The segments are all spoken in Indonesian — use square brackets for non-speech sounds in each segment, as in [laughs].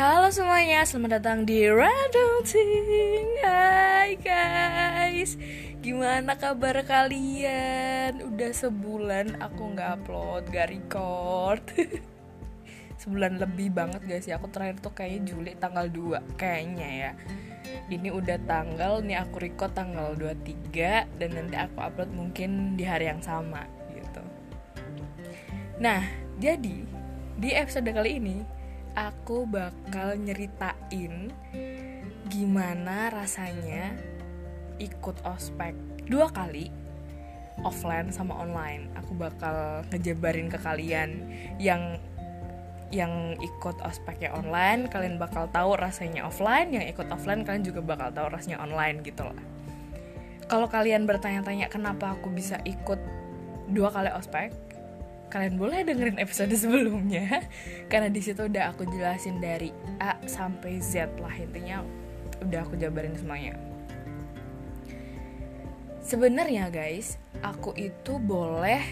Halo semuanya, selamat datang di Radulting Hai guys. Gimana kabar kalian? Udah sebulan aku gak upload, gak record. [laughs] Sebulan lebih banget guys ya Aku terakhir tuh kayaknya Juli tanggal 2 Kayaknya ya. Ini udah tanggal, nih aku record tanggal 23 Dan nanti aku upload mungkin di hari yang sama gitu. Nah, jadi di episode kali ini aku bakal nyeritain gimana rasanya ikut ospek dua kali offline sama online. Aku bakal ngejabarin ke kalian yang yang ikut ospeknya online, kalian bakal tahu rasanya offline, yang ikut offline kalian juga bakal tahu rasanya online gitu lah. Kalau kalian bertanya-tanya kenapa aku bisa ikut dua kali ospek, kalian boleh dengerin episode sebelumnya karena di situ udah aku jelasin dari A sampai Z lah intinya udah aku jabarin semuanya. Sebenarnya guys aku itu boleh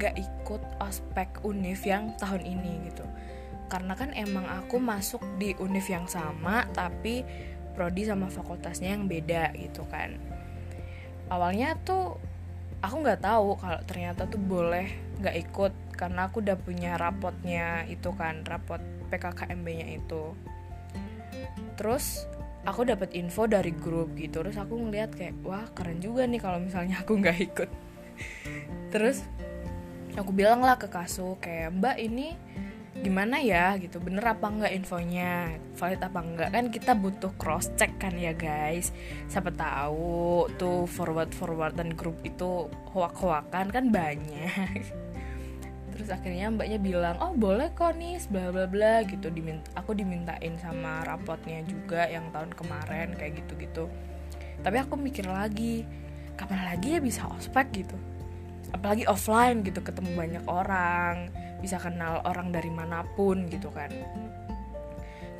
gak ikut ospek univ yang tahun ini gitu. Karena kan emang aku masuk di univ yang sama tapi prodi sama fakultasnya yang beda gitu kan. Awalnya tuh aku nggak tahu kalau ternyata tuh boleh nggak ikut karena aku udah punya rapotnya itu kan rapot PKKMB-nya itu. Terus aku dapat info dari grup gitu terus aku ngeliat kayak wah keren juga nih kalau misalnya aku nggak ikut. [laughs] Terus aku bilang lah ke kasu kayak mbak ini gimana ya? Gitu bener apa enggak infonya? Valid apa enggak kan kita butuh cross check kan ya guys. Siapa tahu tuh forward forward dan grup itu hoak hoakan kan banyak [laughs] terus akhirnya mbaknya bilang oh boleh kok nih bla bla bla gitu. Diminta aku dimintain sama rapotnya juga yang tahun kemarin kayak gitu gitu tapi aku mikir lagi kapan lagi ya bisa ospek gitu. Apalagi offline gitu ketemu banyak orang bisa kenal orang dari mana pun gitu kan.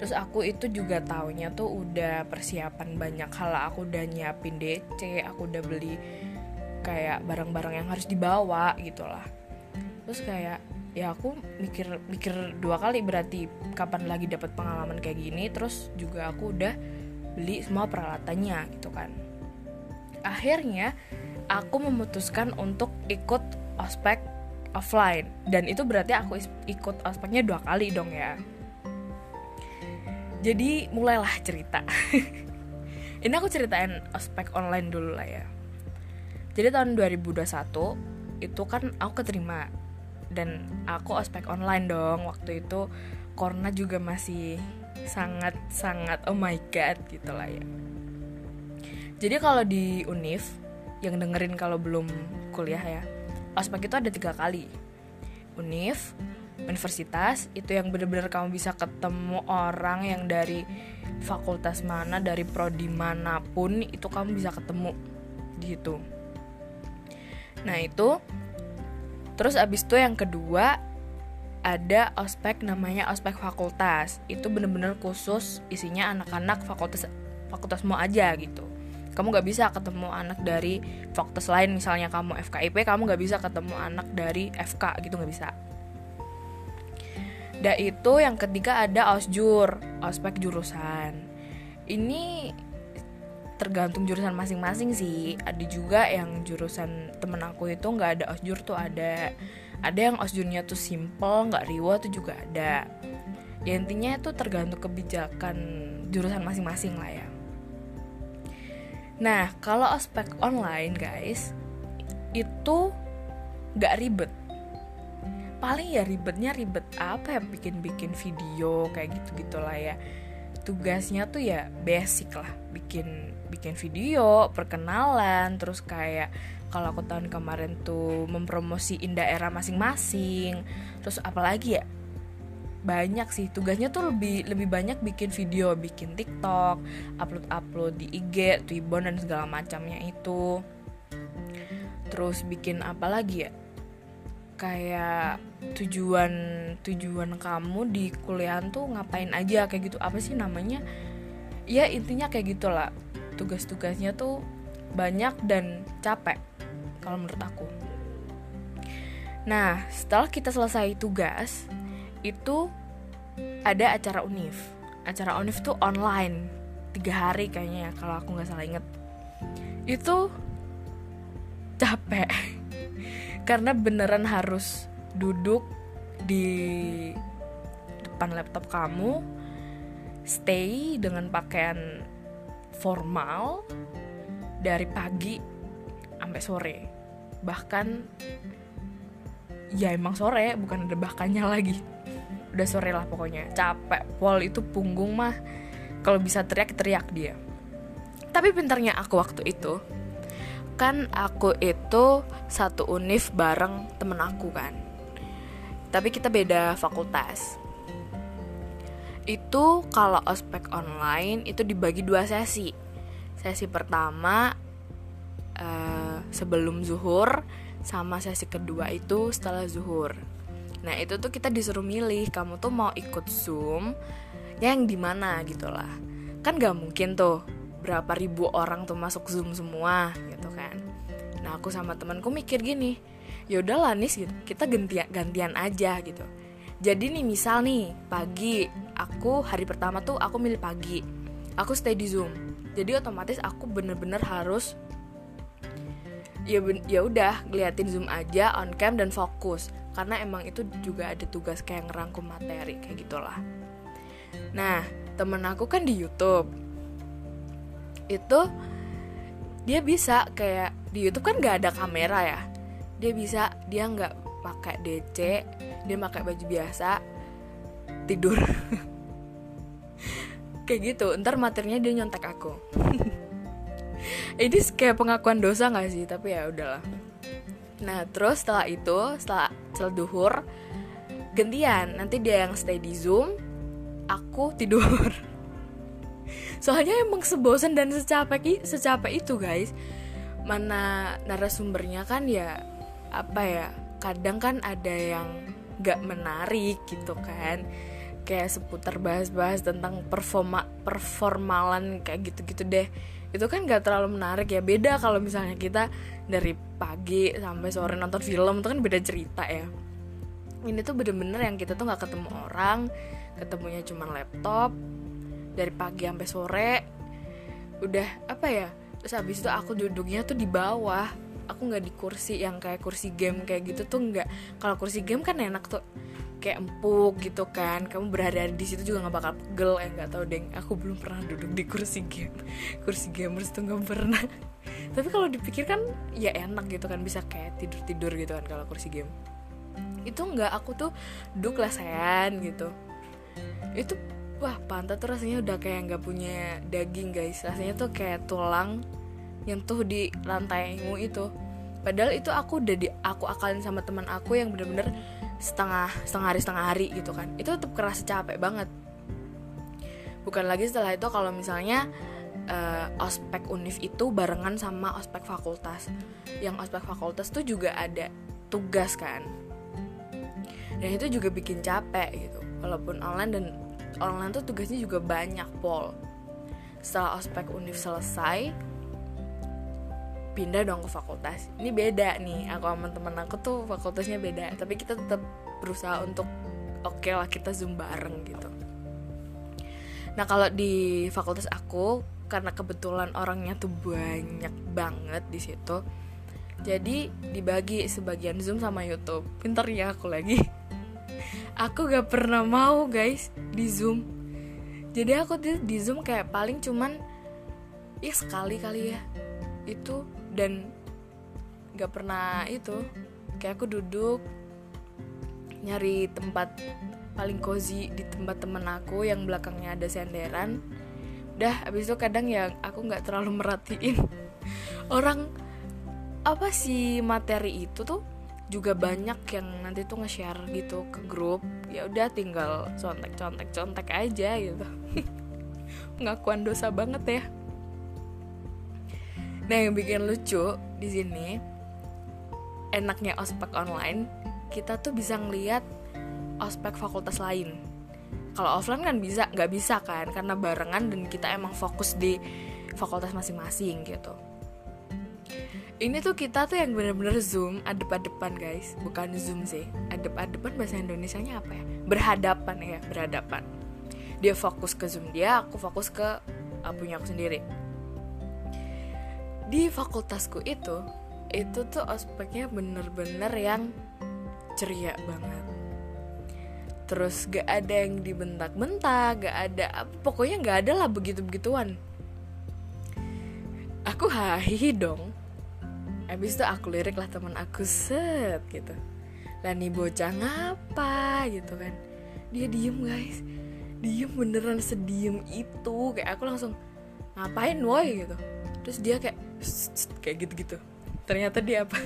Terus aku itu juga taunya tuh udah persiapan banyak hal. Aku udah nyiapin DC aku udah beli kayak barang-barang yang harus dibawa gitu lah terus kayak ya aku mikir mikir dua kali berarti kapan lagi dapat pengalaman kayak gini. Terus juga aku udah beli semua peralatannya gitu kan. Akhirnya aku memutuskan untuk ikut ospek offline. Dan itu berarti aku ikut ospeknya dua kali dong ya. Jadi mulailah cerita. [laughs] Ini aku ceritain ospek online dulu lah ya. Jadi tahun 2021 itu kan aku keterima dan aku ospek online dong waktu itu. Corona juga masih sangat sangat oh my god gitu lah ya. Jadi kalau di univ yang dengerin kalau belum kuliah ya ospek itu ada tiga kali. Univ universitas itu yang bener-bener kamu bisa ketemu orang yang dari fakultas mana dari prodi mana pun itu kamu bisa ketemu di situ nah itu terus abis itu yang kedua ada ospek namanya ospek fakultas. Itu bener-bener khusus isinya anak-anak fakultas fakultas mau aja gitu. Kamu gak bisa ketemu anak dari fakultas lain misalnya kamu FKIP kamu gak bisa ketemu anak dari FK gitu gak bisa. Da itu yang ketiga ada osjur ospek jurusan. Ini tergantung jurusan masing-masing sih ada juga yang jurusan temen aku itu nggak ada osjur tuh ada ada yang osjurnya tuh simple nggak riwa tuh juga ada ya intinya itu tergantung kebijakan jurusan masing-masing lah ya Nah, kalau ospek online guys, itu gak ribet. Paling ya ribetnya ribet apa ya bikin-bikin video kayak gitu-gitu lah ya. Tugasnya tuh ya basic lah, bikin bikin video, perkenalan, terus kayak kalau aku tahun kemarin tuh mempromosiin daerah masing-masing. Terus apalagi ya banyak sih. Tugasnya tuh lebih lebih banyak bikin video bikin TikTok upload upload di IG Twibbon dan segala macamnya itu. Terus bikin apa lagi ya kayak tujuan tujuan kamu di kuliah tuh ngapain aja kayak gitu. Apa sih namanya? Ya intinya kayak gitulah. Tugas-tugasnya tuh banyak dan capek kalau menurut aku. Nah setelah kita selesai tugas itu ada acara univ acara univ tuh online tiga hari kayaknya ya kalau aku nggak salah inget itu capek [laughs] karena beneran harus duduk di depan laptop kamu stay dengan pakaian formal dari pagi sampai sore. Bahkan ya emang sore bukan ada bahkannya lagi. Udah sore lah pokoknya. Capek. Pol itu punggung mah kalau bisa teriak teriak dia. Tapi pintarnya aku waktu itu kan aku itu satu univ bareng temen aku kan. Tapi kita beda fakultas. Itu kalau ospek online itu dibagi dua sesi. Sesi pertama uh, sebelum zuhur sama sesi kedua itu setelah zuhur. Nah itu tuh kita disuruh milih kamu tuh mau ikut zoom yang di mana gitu lah. Kan gak mungkin tuh berapa ribu orang tuh masuk zoom semua gitu kan. Nah aku sama temanku mikir gini yaudah lah nis gitu. Kita gantian gantian aja gitu. Jadi nih misal nih pagi aku hari pertama tuh aku milih pagi. Aku stay di zoom. Jadi otomatis aku bener-bener harus ya ya udah ngeliatin zoom aja on cam dan fokus. Karena emang itu juga ada tugas kayak ngerangkum materi kayak gitulah. Nah temen aku kan di YouTube itu dia bisa kayak di YouTube kan nggak ada kamera ya. Dia bisa dia nggak pakai DC dia pakai baju biasa tidur. [laughs] Kayak gitu ntar materinya dia nyontek aku. [laughs] Ini kayak pengakuan dosa gak sih? Tapi ya udahlah. Nah terus setelah itu setelah setelah duhur gantian. Nanti dia yang stay di zoom aku tidur [laughs] soalnya emang sebosan dan secapek secapek itu guys. Mana narasumbernya kan ya apa ya kadang kan ada yang gak menarik gitu kan. Kayak seputar bahas-bahas tentang performa performalan kayak gitu-gitu deh. Itu kan gak terlalu menarik ya. Beda kalau misalnya kita dari pagi sampai sore nonton film itu kan beda cerita ya. Ini tuh bener-bener yang kita tuh nggak ketemu orang ketemunya cuma laptop dari pagi sampai sore udah apa ya terus habis itu aku duduknya tuh di bawah. Aku nggak di kursi yang kayak kursi game kayak gitu tuh nggak. Kalau kursi game kan enak tuh kayak empuk gitu kan. Kamu berada di situ juga nggak bakal pegel ya nggak tahu deng aku belum pernah duduk di kursi game. Kursi gamers tuh nggak pernah. Tapi kalau dipikir kan ya enak gitu kan bisa kayak tidur tidur gitu kan kalau kursi game. Itu nggak aku tuh duduk gitu. Itu wah pantat tuh rasanya udah kayak nggak punya daging guys. Rasanya tuh kayak tulang nyentuh di lantaimu itu. Padahal itu aku udah di aku akalin sama teman aku yang bener-bener setengah setengah hari setengah hari gitu kan. Itu tetap kerasa capek banget. Bukan lagi setelah itu kalau misalnya uh, ospek univ itu barengan sama ospek fakultas. Yang ospek fakultas tuh juga ada tugas kan. Dan itu juga bikin capek gitu walaupun online dan online tuh tugasnya juga banyak pol. Setelah ospek univ selesai pindah dong ke fakultas. Ini beda nih aku sama temen aku tuh fakultasnya beda. Tapi kita tetap berusaha untuk oke okay lah kita zoom bareng gitu. Nah kalau di fakultas aku karena kebetulan orangnya tuh banyak banget di situ jadi dibagi sebagian zoom sama YouTube. Pinter ya aku lagi aku gak pernah mau guys di zoom. Jadi aku di, di zoom kayak paling cuman ya sekali kali ya itu. Dan gak pernah itu kayak aku duduk nyari tempat paling cozy di tempat temen aku yang belakangnya ada senderan. Udah abis itu kadang ya aku nggak terlalu merhatiin. [laughs] Orang apa sih materi itu tuh juga banyak yang nanti tuh nge-share gitu ke grup ya udah tinggal contek contek contek aja gitu [laughs] ngakuan dosa banget ya Nah yang bikin lucu di sini enaknya ospek online kita tuh bisa ngeliat ospek fakultas lain. Kalau offline kan bisa, nggak bisa kan karena barengan dan kita emang fokus di fakultas masing-masing gitu. Ini tuh kita tuh yang bener-bener zoom adep-adepan guys. Bukan zoom sih. Adep-adepan bahasa Indonesia nya apa ya? Berhadapan ya berhadapan. Dia fokus ke zoom dia aku fokus ke uh, punya aku sendiri. Di fakultasku itu itu tuh ospeknya bener-bener yang ceria banget. Terus gak ada yang dibentak-bentak gak ada pokoknya gak ada lah begitu-begituan. Aku hahihi dong Abis itu aku lirik lah teman aku set gitu. Lah nih bocah ngapa gitu kan. Dia diem guys. Diem beneran sediem itu. Kayak aku langsung ngapain woi? gitu. Terus dia kayak kayak gitu-gitu. Ternyata dia apa? [laughs]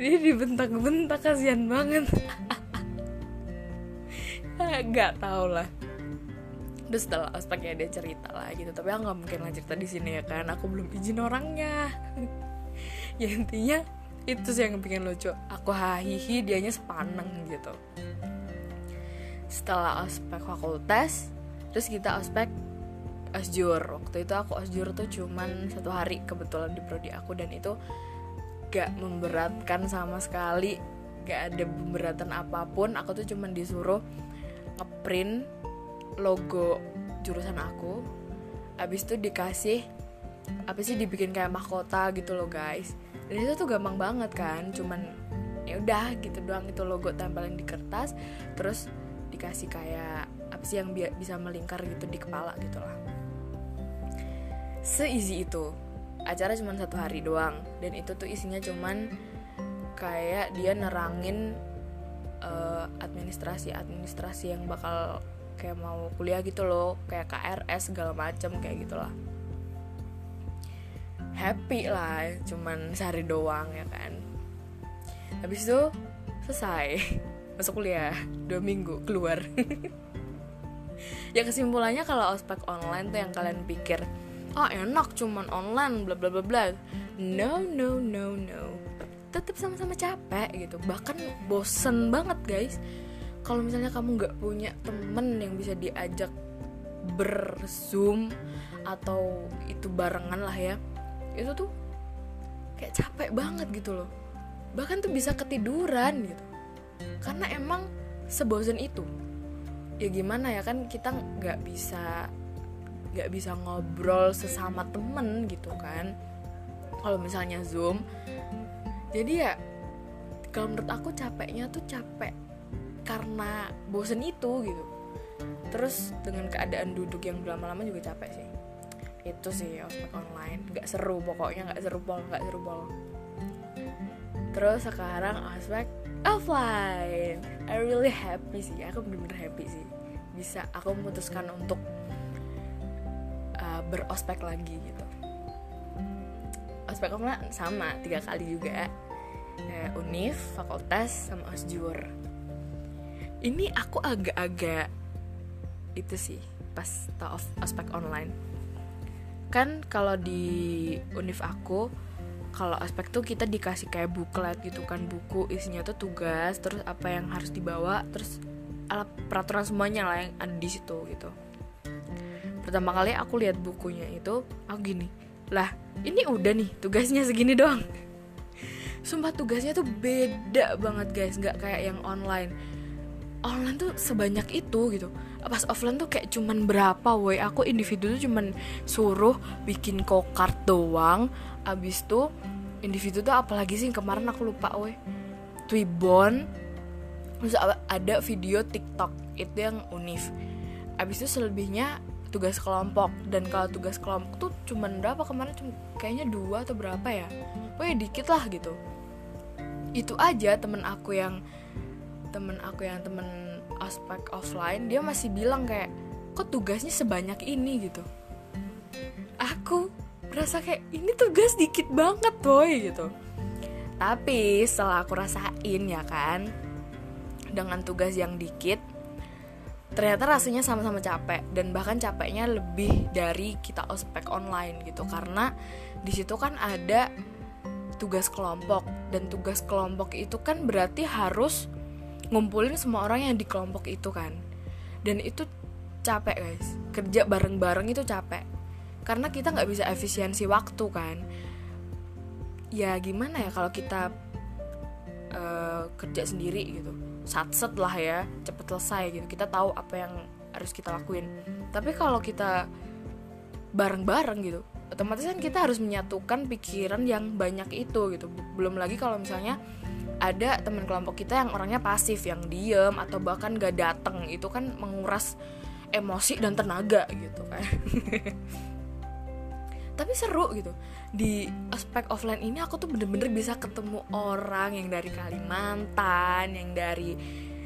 Dia dibentak-bentak kasihan banget. [laughs] Gak tau lah. Terus setelah aspeknya dia cerita lah gitu. Tapi aku gak mungkin lah cerita di sini ya kan. Aku belum izin orangnya [laughs] ya intinya itu sih yang bikin lucu. Aku hahihi dianya sepaneng gitu. Setelah ospek fakultas terus kita ospek osjur waktu itu aku osjur tuh cuman satu hari kebetulan di prodi aku. Dan itu gak memberatkan sama sekali. Gak ada pemberatan apa pun. Aku tuh cuman disuruh ngeprint logo jurusan aku. Abis itu dikasih apa sih dibikin kayak mahkota gitu loh guys. Dan itu tuh gampang banget kan cuman ya udah gitu doang itu logo tempelin di kertas terus dikasih kayak apa sih yang bi bisa melingkar gitu di kepala gitu lah. Easy itu. Acara cuma satu hari doang dan itu tuh isinya cuman kayak dia nerangin uh, administrasi administrasi yang bakal kayak mau kuliah gitu loh kayak KRS segala macem kayak gitulah happy lah cuman sehari doang ya kan. Habis itu selesai. [laughs] Masuk kuliah dua minggu keluar. [laughs] Ya kesimpulannya kalau ospek online tuh yang kalian pikir oh enak cuman online bla bla bla bla. No no no no. Tetap sama-sama capek gitu. Bahkan bosen banget guys. Kalau misalnya kamu nggak punya temen yang bisa diajak berzoom atau itu barengan lah ya itu tuh kayak capek banget gitu loh. Bahkan tuh bisa ketiduran gitu. Karena emang sebosen itu. Ya gimana ya kan kita nggak bisa nggak bisa ngobrol sesama temen gitu kan. Kalau misalnya zoom jadi ya kalau menurut aku capeknya tuh capek karena bosen itu gitu. Terus dengan keadaan duduk yang lama-lama juga capek sih itu sih ospek online. Nggak seru pokoknya nggak seru pol nggak seru pol terus sekarang ospek offline. I really happy sih aku bener-bener happy sih. Bisa aku memutuskan untuk uh, berospek lagi gitu. Ospek online sama tiga kali juga. Uh, univ fakultas sama osjur. Ini aku agak-agak itu sih pas tau ospek online kan kalau di univ aku kalau aspek tuh kita dikasih kayak buklet gitu kan buku isinya tuh tugas terus apa yang harus dibawa terus alat peraturan semuanya lah yang ada di situ gitu. Pertama kali aku lihat bukunya itu aku gini lah ini udah nih tugasnya segini doang. Sumpah tugasnya tuh beda banget guys nggak kayak yang online. Online tuh sebanyak itu gitu pas offline tuh kayak cuman berapa woi. Aku individu tuh cuman suruh bikin kokart doang. Abis tuh individu tuh apalagi sih? Kemarin aku lupa woi. Twibbon terus ada video TikTok. Itu yang unif abis itu selebihnya tugas kelompok. Dan kalau tugas kelompok tuh cuman berapa? Kemarin cuma kayaknya dua atau berapa ya? Woi dikit lah gitu. Itu aja temen aku yang temen aku yang temen aspek offline dia masih bilang kayak kok tugasnya sebanyak ini? gitu. Aku merasa kayak ini tugas dikit banget boy gitu. Tapi setelah aku rasain ya kan dengan tugas yang dikit ternyata rasanya sama-sama capek dan bahkan capeknya lebih dari kita ospek online gitu. Karena di situ kan ada tugas kelompok dan tugas kelompok itu kan berarti harus ngumpulin semua orang yang di kelompok itu kan. Dan itu capek guys. Kerja bareng-bareng itu capek. Karena kita nggak bisa efisiensi waktu kan. Ya gimana ya kalau kita uh, kerja sendiri gitu. Satset lah ya cepet selesai gitu. Kita tahu apa yang harus kita lakuin. Tapi kalau kita bareng-bareng gitu otomatis kan kita harus menyatukan pikiran yang banyak itu gitu. Belum lagi kalau misalnya ada teman kelompok kita yang orangnya pasif yang diem atau bahkan gak dateng. Itu kan menguras emosi dan tenaga gitu kan. [laughs] Tapi seru gitu. Di aspek offline ini aku tuh bener-bener bisa ketemu orang yang dari Kalimantan yang dari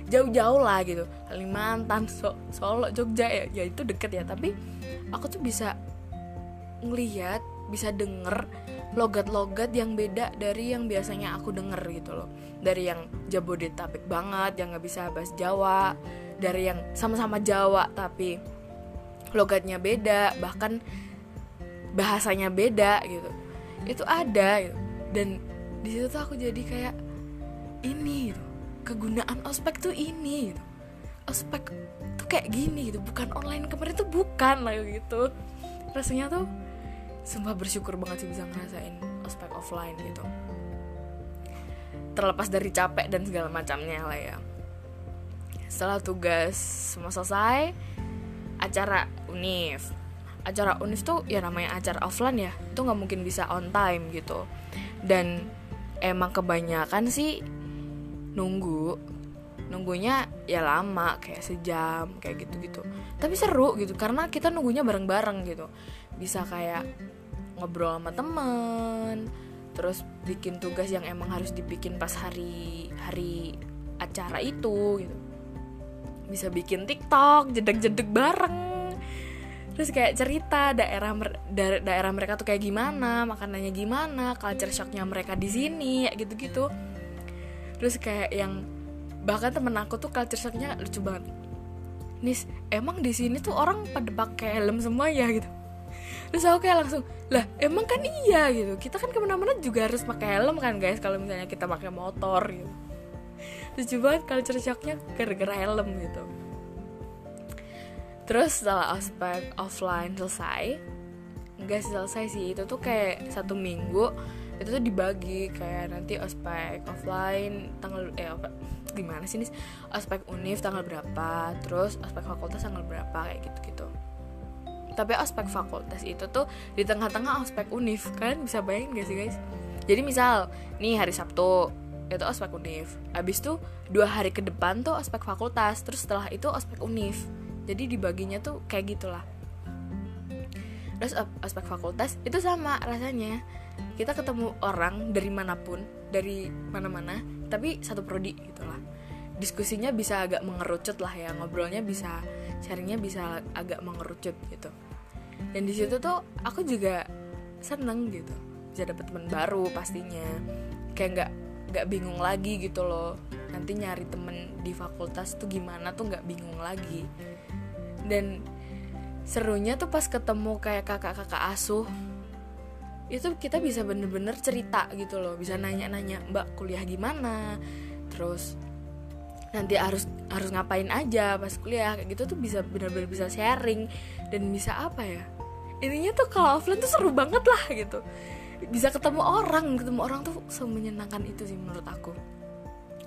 jauh-jauh lah gitu. Kalimantan so Solo Jogja ya ya itu deket ya. Tapi aku tuh bisa ngeliat bisa denger logat-logat yang beda dari yang biasanya aku denger gitu loh. Dari yang Jabodetabek banget yang nggak bisa bahas Jawa dari yang sama-sama Jawa tapi logatnya beda bahkan bahasanya beda gitu. Itu ada gitu. dan di situ tuh aku jadi kayak ini gitu kegunaan ospek tuh ini gitu. Ospek tuh kayak gini gitu bukan online. Kemarin tuh bukan lah gitu. Rasanya tuh sumpah bersyukur banget sih bisa ngerasain ospek offline gitu. Terlepas dari capek dan segala macamnya lah ya. Setelah tugas semua selesai acara univ acara univ tuh ya namanya acara offline ya itu nggak mungkin bisa on time gitu. Dan emang kebanyakan sih nunggu nunggunya ya lama kayak sejam kayak gitu gitu tapi seru gitu karena kita nunggunya bareng-bareng gitu. Bisa kayak ngobrol sama temen terus bikin tugas yang emang harus dibikin pas hari hari acara itu gitu. Bisa bikin TikTok jedek-jedek bareng. Terus kayak cerita daerah da daerah mereka tuh kayak gimana makanannya gimana culture shocknya mereka di sini ya gitu-gitu. Terus kayak yang bahkan temen aku tuh culture shocknya lucu banget. Nis emang di sini tuh orang pada pakai helm semua ya gitu? Terus aku kayak langsung lah emang kan iya gitu. Kita kan ke mana-mana juga harus pakai helm kan guys kalau misalnya kita pakai motor gitu. Terus coba culture shocknya gara-gara helm gitu. Terus setelah ospek offline selesai enggak selesai sih itu tuh kayak satu minggu itu tuh dibagi kayak nanti ospek offline tanggal eh gimana sih nih ospek univ tanggal berapa terus ospek fakultas tanggal berapa kayak gitu gitu tapi ospek fakultas itu tuh di tengah-tengah ospek univ. Kan bisa bayangin gak sih guys? Jadi misal nih hari Sabtu itu ospek univ. Abis tuh dua hari ke depan tuh ospek fakultas terus setelah itu ospek univ. Jadi dibaginya tuh kayak gitulah. Terus ospek fakultas itu sama rasanya. Kita ketemu orang dari mana pun dari mana-mana tapi satu prodi gitulah diskusinya bisa agak mengerucut lah ya ngobrolnya bisa sharingnya bisa agak mengerucut gitu. Dan di situ tuh aku juga seneng gitu bisa dapet teman baru pastinya. Kayak nggak nggak bingung lagi gitu loh. Nanti nyari temen di fakultas tuh gimana tuh nggak bingung lagi. Dan serunya tuh pas ketemu kayak kakak-kakak asuh itu kita bisa bener-bener cerita gitu loh. Bisa nanya-nanya mbak kuliah gimana? Terus nanti harus harus ngapain aja pas kuliah kayak gitu tuh bisa benar-benar bisa sharing. Dan bisa apa ya ininya tuh kalau offline tuh seru banget lah gitu. Bisa ketemu orang ketemu orang tuh semenyenangkan itu sih menurut aku.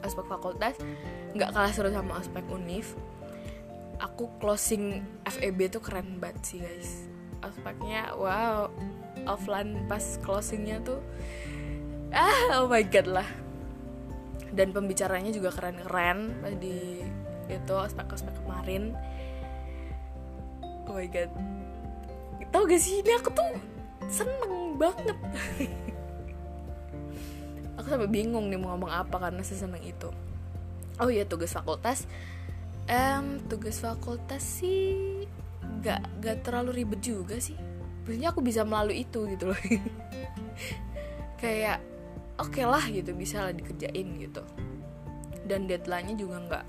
Aspek fakultas nggak kalah seru sama aspek univ. Aku closing FEB tuh keren banget sih guys. Aspeknya wow offline pas closingnya tuh ah oh my god lah dan pembicaranya juga keren-keren di itu aspek-aspek kemarin. Oh my god. Tau gak sih ini aku tuh seneng banget. [laughs] Aku sampai bingung nih mau ngomong apa karena seseneng itu. Oh iya tugas fakultas. Um, tugas fakultas sih gak gak terlalu ribet juga sih. Maksudnya aku bisa melalui itu gitu loh. [laughs] Kayak oke okay lah gitu bisa lah dikerjain gitu. Dan deadline-nya juga nggak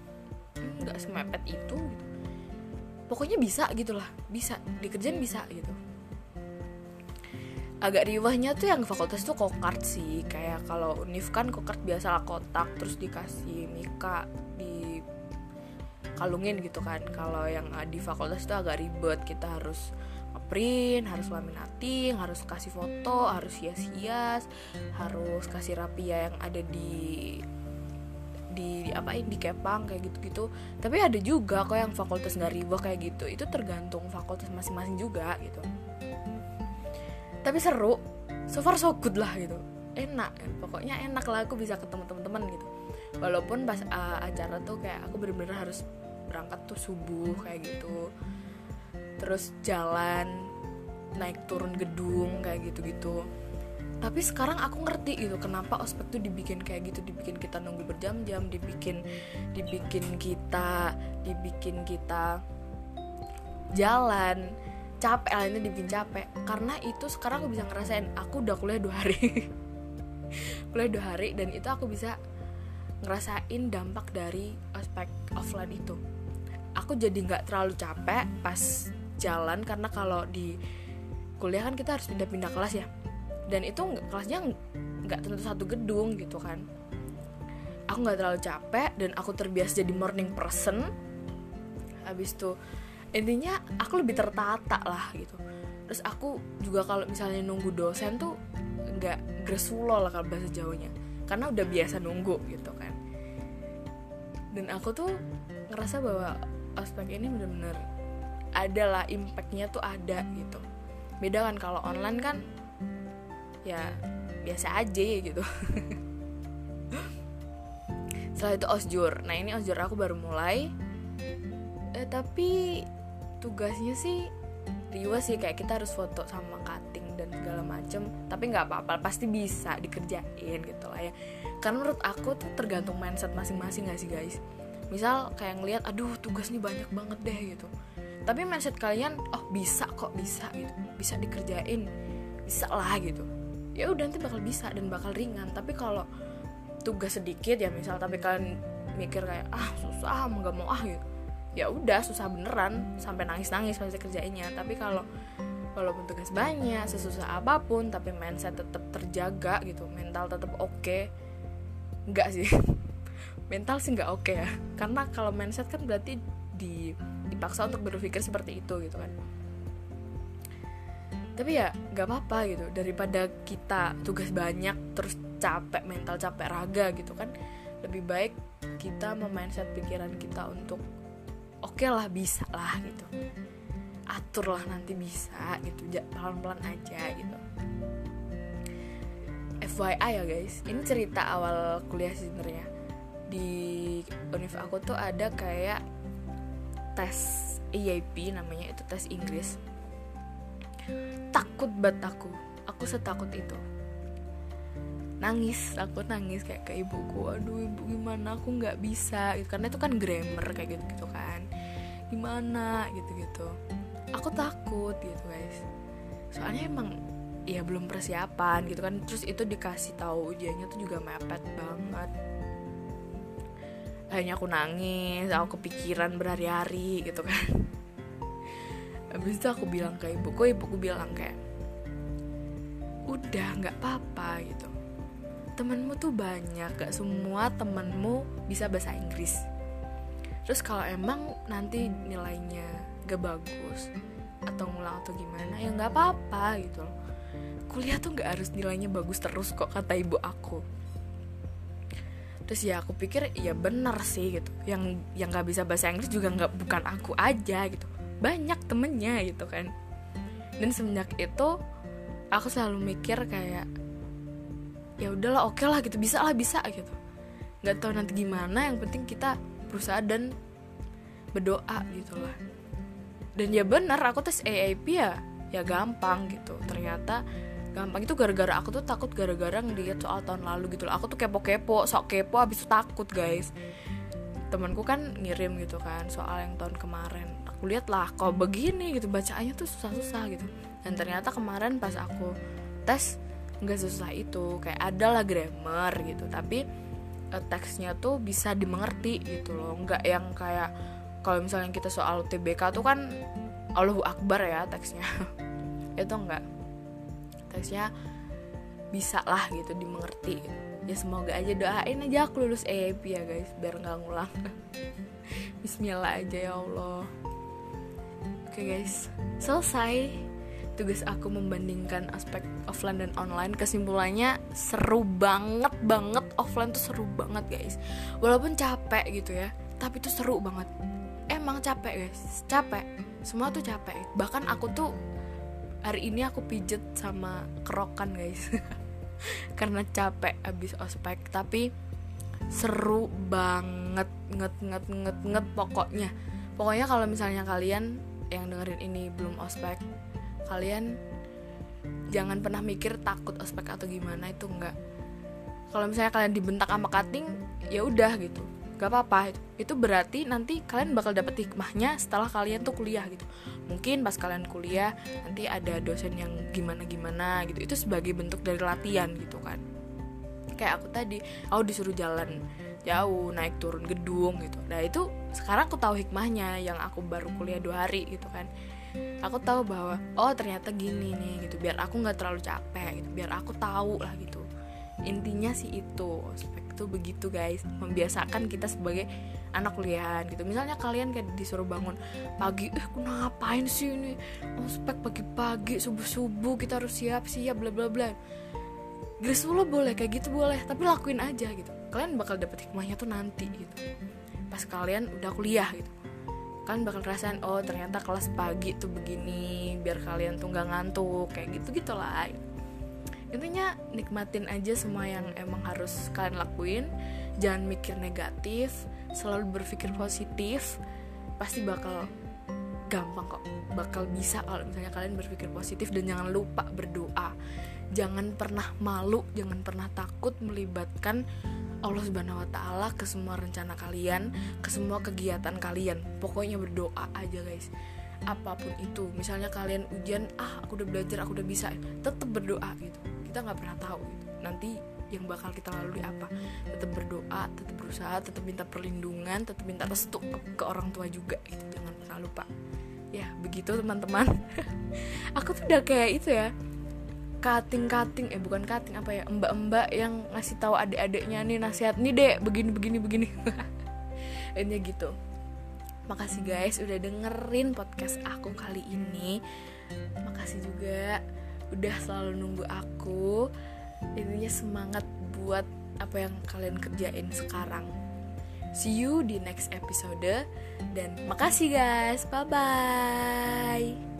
nggak semepet itu gitu. Pokoknya bisa gitulah bisa dikerjain bisa gitu. Agak riwahnya tuh yang fakultas tuh kokart sih kayak kalau univ kan kokart biasa kotak terus dikasih mika di kalungin gitu kan. Kalau yang di fakultas tuh agak ribet kita harus print harus laminating harus kasih foto harus hias-hias harus kasih rapia yang ada di di, di apa di kepang kayak gitu-gitu. Tapi ada juga kok yang fakultas nggak riba kayak gitu. Itu tergantung fakultas masing-masing juga gitu. Tapi seru. So far so good lah gitu. Enak kan pokoknya enak lah aku bisa ketemu teman-teman gitu. Walaupun pas uh, acara tuh kayak aku bener-bener harus berangkat tuh subuh kayak gitu terus jalan naik turun gedung kayak gitu-gitu. Tapi sekarang aku ngerti gitu kenapa ospek tuh dibikin kayak gitu. Dibikin kita nunggu berjam-jam dibikin dibikin kita dibikin kita jalan. Capek ini dibikin capek. Karena itu sekarang aku bisa ngerasain aku udah kuliah dua hari. [laughs] Kuliah dua hari dan itu aku bisa ngerasain dampak dari ospek offline itu. Aku jadi nggak terlalu capek pas jalan karena kalau di kuliah kan kita harus pindah-pindah kelas ya. Dan itu kelasnya nggak tentu satu gedung gitu kan. Aku nggak terlalu capek dan aku terbiasa jadi morning person. Habis itu intinya aku lebih tertata lah gitu. Terus aku juga kalau misalnya nunggu dosen tuh nggak gresulo lah kalau bahasa jawanya. Karena udah biasa nunggu gitu kan. Dan aku tuh ngerasa bahwa aspek ini bener-bener ada lah impactnya tuh ada gitu. Beda kan kalau online kan ya biasa aja gitu. [laughs] Setelah itu osjur. Nah ini osjur aku baru mulai. Eh, tapi tugasnya sih riwa sih kayak kita harus foto sama cutting dan segala macem. Tapi nggak apa-apa pasti bisa dikerjain gitu lah ya. Karena menurut aku tuh tergantung mindset masing-masing gak sih guys? Misal kayak ngeliat aduh tugas ini banyak banget deh gitu tapi mindset kalian oh bisa kok bisa gitu. Bisa dikerjain bisa lah gitu. Ya udah nanti bakal bisa dan bakal ringan. Tapi kalau tugas sedikit ya misal tapi kalian mikir kayak ah susah nggak mau ah gitu. Ya udah susah beneran sampai nangis nangis pasti kerjainnya tapi kalau walaupun tugas banyak sesusah apa pun tapi mindset tetap terjaga gitu mental tetap oke okay. nggak sih? [laughs] Mental sih nggak oke okay ya. Karena kalau mindset kan berarti di dipaksa untuk berpikir seperti itu gitu kan. Tapi ya nggak apa-apa gitu. Daripada kita tugas banyak terus capek mental capek raga gitu kan lebih baik kita memindset pikiran kita untuk oke okay lah bisa lah gitu. Atur lah nanti bisa gitu. Pelan-pelan aja gitu. FYI ya guys. Ini cerita awal kuliah sebenarnya. Di univ aku tuh ada kayak tes EIP namanya itu tes Inggris. Takut banget aku. Aku setakut itu. Nangis aku nangis kayak ke ibuku. Aduh ibu gimana? Aku nggak bisa. Gitu. Karena itu kan grammar kayak gitu gitu kan. Gimana? Gitu gitu aku takut gitu guys. Soalnya emang ya belum persiapan gitu kan. Terus itu dikasih tahu ujiannya tuh juga mepet banget akhirnya aku nangis aku kepikiran berhari-hari gitu kan. Habis itu aku bilang ke ibuku ibuku bilang kayak udah nggak apa-apa gitu. Temenmu tuh banyak gak semua temenmu bisa bahasa Inggris. Terus kalau emang nanti nilainya gak bagus atau ngulang atau gimana ya nggak apa-apa gitu kuliah tuh nggak harus nilainya bagus terus kok kata ibu aku terus ya aku pikir ya bener sih gitu. Yang yang nggak bisa bahasa Inggris juga nggak bukan aku aja gitu. Banyak temennya gitu kan. Dan semenjak itu aku selalu mikir kayak ya udahlah oke okay lah gitu. Bisa lah bisa gitu. Nggak tahu nanti gimana yang penting kita berusaha dan berdoa gitu lah. Dan ya benar aku tes AAP ya ya gampang gitu. Ternyata gampang. Itu gara-gara aku tuh takut gara-gara ngeliat soal tahun lalu gitu loh. Aku tuh kepo-kepo sok kepo abis itu takut guys. Temanku kan ngirim gitu kan soal yang tahun kemarin. Aku lihat lah kok begini gitu bacaannya tuh susah-susah gitu. Dan ternyata kemarin pas aku tes nggak susah itu. Kayak ada lah grammar gitu tapi uh, teksnya tuh bisa dimengerti gitu loh. Nggak yang kayak kalau misalnya kita soal TBK tuh kan Allahu Akbar ya teksnya. [laughs] Itu enggak teksnya bisa lah gitu dimengerti. Ya semoga aja doain aja aku lulus EAP ya guys biar nggak ngulang. [laughs] Bismillah aja ya Allah. Oke guys, selesai. Tugas aku membandingkan aspek offline dan online. Kesimpulannya seru banget banget. Offline tuh seru banget guys. Walaupun capek gitu ya tapi tuh seru banget. Emang capek guys. Capek. Semua tuh capek. Bahkan aku tuh hari ini aku pijet sama kerokan guys. [laughs] Karena capek abis ospek tapi seru banget nget nget nget nget pokoknya. Pokoknya kalau misalnya kalian yang dengerin ini belum ospek kalian jangan pernah mikir takut ospek atau gimana itu enggak. Kalau misalnya kalian dibentak sama cutting ya udah gitu gak apa-apa itu berarti nanti kalian bakal dapet hikmahnya setelah kalian tuh kuliah gitu. Mungkin pas kalian kuliah nanti ada dosen yang gimana gimana gitu. Itu sebagai bentuk dari latihan gitu kan. Kayak aku tadi aku disuruh jalan jauh naik turun gedung gitu. Nah itu sekarang aku tahu hikmahnya yang aku baru kuliah dua hari gitu kan. Aku tahu bahwa oh ternyata gini nih gitu. Biar aku nggak terlalu capek gitu. Biar aku tahu lah gitu. Intinya sih itu itu begitu guys. Membiasakan kita sebagai anak kuliahan gitu. Misalnya kalian kayak disuruh bangun pagi eh ngapain sih ini? Ospek pagi-pagi subuh-subuh kita harus siap-siap bla bla bla. Lo boleh kayak gitu boleh tapi lakuin aja gitu. Kalian bakal dapet hikmahnya tuh nanti gitu. Pas kalian udah kuliah gitu. Kan bakal rasain oh ternyata kelas pagi tuh begini biar kalian tuh nggak ngantuk kayak gitu gitulah intinya nikmatin aja semua yang emang harus kalian lakuin jangan mikir negatif selalu berpikir positif pasti bakal gampang kok bakal bisa kalau misalnya kalian berpikir positif dan jangan lupa berdoa jangan pernah malu jangan pernah takut melibatkan Allah Subhanahu wa taala ke semua rencana kalian, ke semua kegiatan kalian. Pokoknya berdoa aja, guys. Apa pun itu, misalnya kalian ujian, ah aku udah belajar, aku udah bisa, tetap berdoa gitu. Kita nggak pernah tahu gitu. Nanti yang bakal kita lalui apa? Tetap berdoa tetap berusaha tetap minta perlindungan tetap minta restu ke, orang tua juga gitu. Jangan pernah lupa. Ya begitu teman-teman. [laughs] Aku tuh udah kayak itu ya. Kating-kating eh bukan kating apa ya? Mbak-mbak yang ngasih tahu adik-adiknya nih nasihat nih dek. Begini begini begini. [laughs] Ini gitu. Makasih guys udah dengerin podcast aku kali ini. Makasih juga udah selalu nunggu aku intinya semangat buat apa yang kalian kerjain sekarang. See you di next episode dan makasih guys. Bye bye